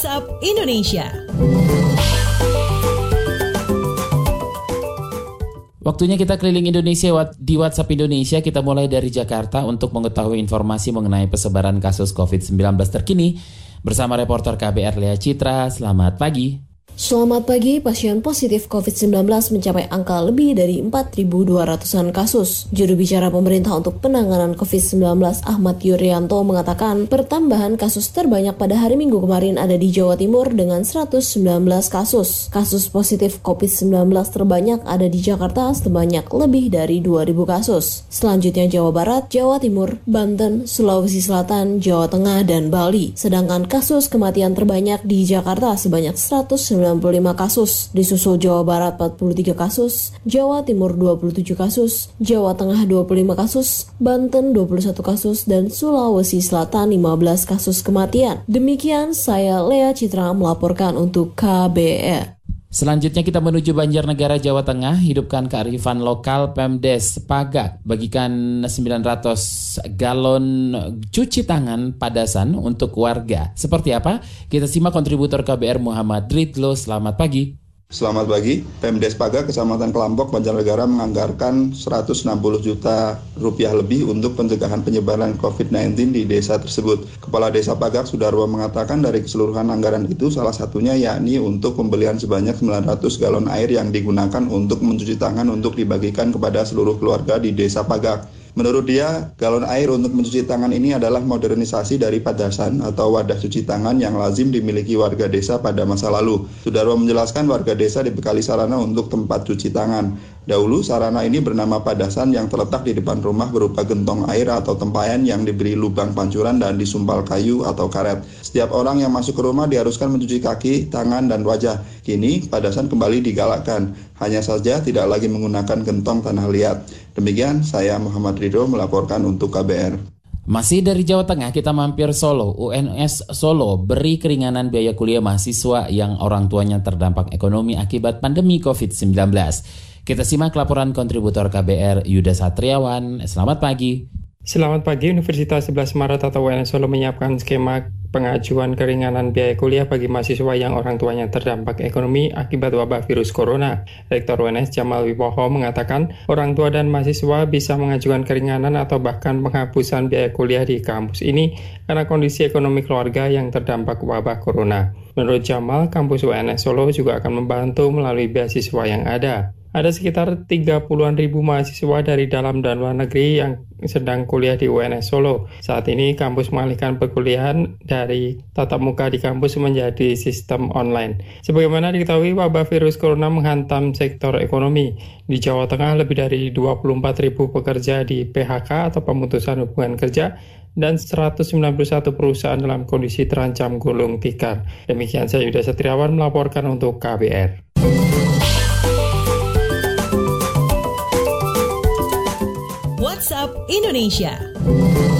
WhatsApp Indonesia. Waktunya kita keliling Indonesia di WhatsApp Indonesia. Kita mulai dari Jakarta untuk mengetahui informasi mengenai persebaran kasus COVID-19 terkini bersama reporter KBR Lea Citra. Selamat pagi. Selamat pagi, pasien positif COVID-19 mencapai angka lebih dari 4.200-an kasus. Juru bicara pemerintah untuk penanganan COVID-19 Ahmad Yuryanto mengatakan pertambahan kasus terbanyak pada hari Minggu kemarin ada di Jawa Timur dengan 119 kasus. Kasus positif COVID-19 terbanyak ada di Jakarta sebanyak lebih dari 2.000 kasus. Selanjutnya Jawa Barat, Jawa Timur, Banten, Sulawesi Selatan, Jawa Tengah, dan Bali. Sedangkan kasus kematian terbanyak di Jakarta sebanyak 119 95 kasus, disusul Jawa Barat 43 kasus, Jawa Timur 27 kasus, Jawa Tengah 25 kasus, Banten 21 kasus, dan Sulawesi Selatan 15 kasus kematian. Demikian saya Lea Citra melaporkan untuk KBR. Selanjutnya kita menuju Banjarnegara, Jawa Tengah. Hidupkan kearifan lokal Pemdes Pagak. Bagikan 900 galon cuci tangan padasan untuk warga. Seperti apa? Kita simak kontributor KBR Muhammad Ridlo. Selamat pagi. Selamat pagi, Pemdes Paga Kecamatan Kelampok Banjarnegara menganggarkan 160 juta rupiah lebih untuk pencegahan penyebaran COVID-19 di desa tersebut. Kepala Desa Pagak Sudarwo mengatakan dari keseluruhan anggaran itu salah satunya yakni untuk pembelian sebanyak 900 galon air yang digunakan untuk mencuci tangan untuk dibagikan kepada seluruh keluarga di Desa Pagak. Menurut dia, galon air untuk mencuci tangan ini adalah modernisasi dari padasan atau wadah cuci tangan yang lazim dimiliki warga desa pada masa lalu. Sudarwo menjelaskan warga desa dibekali sarana untuk tempat cuci tangan. Dahulu sarana ini bernama padasan yang terletak di depan rumah berupa gentong air atau tempayan yang diberi lubang pancuran dan disumpal kayu atau karet. Setiap orang yang masuk ke rumah diharuskan mencuci kaki, tangan, dan wajah. Kini padasan kembali digalakkan. Hanya saja tidak lagi menggunakan gentong tanah liat. Demikian saya Muhammad Ridho melaporkan untuk KBR. Masih dari Jawa Tengah, kita mampir Solo. UNS Solo beri keringanan biaya kuliah mahasiswa yang orang tuanya terdampak ekonomi akibat pandemi COVID-19. Kita simak laporan kontributor KBR Yuda Satriawan. Selamat pagi. Selamat pagi, Universitas 11 Maret atau UNS Solo menyiapkan skema pengajuan keringanan biaya kuliah bagi mahasiswa yang orang tuanya terdampak ekonomi akibat wabah virus corona. Rektor UNS Jamal Wibowo mengatakan orang tua dan mahasiswa bisa mengajukan keringanan atau bahkan penghapusan biaya kuliah di kampus ini karena kondisi ekonomi keluarga yang terdampak wabah corona. Menurut Jamal, kampus UNS Solo juga akan membantu melalui beasiswa yang ada. Ada sekitar 30-an ribu mahasiswa dari dalam dan luar negeri yang sedang kuliah di UNS Solo. Saat ini kampus mengalihkan perkuliahan dari tatap muka di kampus menjadi sistem online. Sebagaimana diketahui, wabah virus corona menghantam sektor ekonomi. Di Jawa Tengah lebih dari 24 ribu pekerja di PHK atau pemutusan hubungan kerja dan 191 perusahaan dalam kondisi terancam gulung tikar. Demikian saya Yuda Satriawan melaporkan untuk KBR. WhatsApp Indonesia.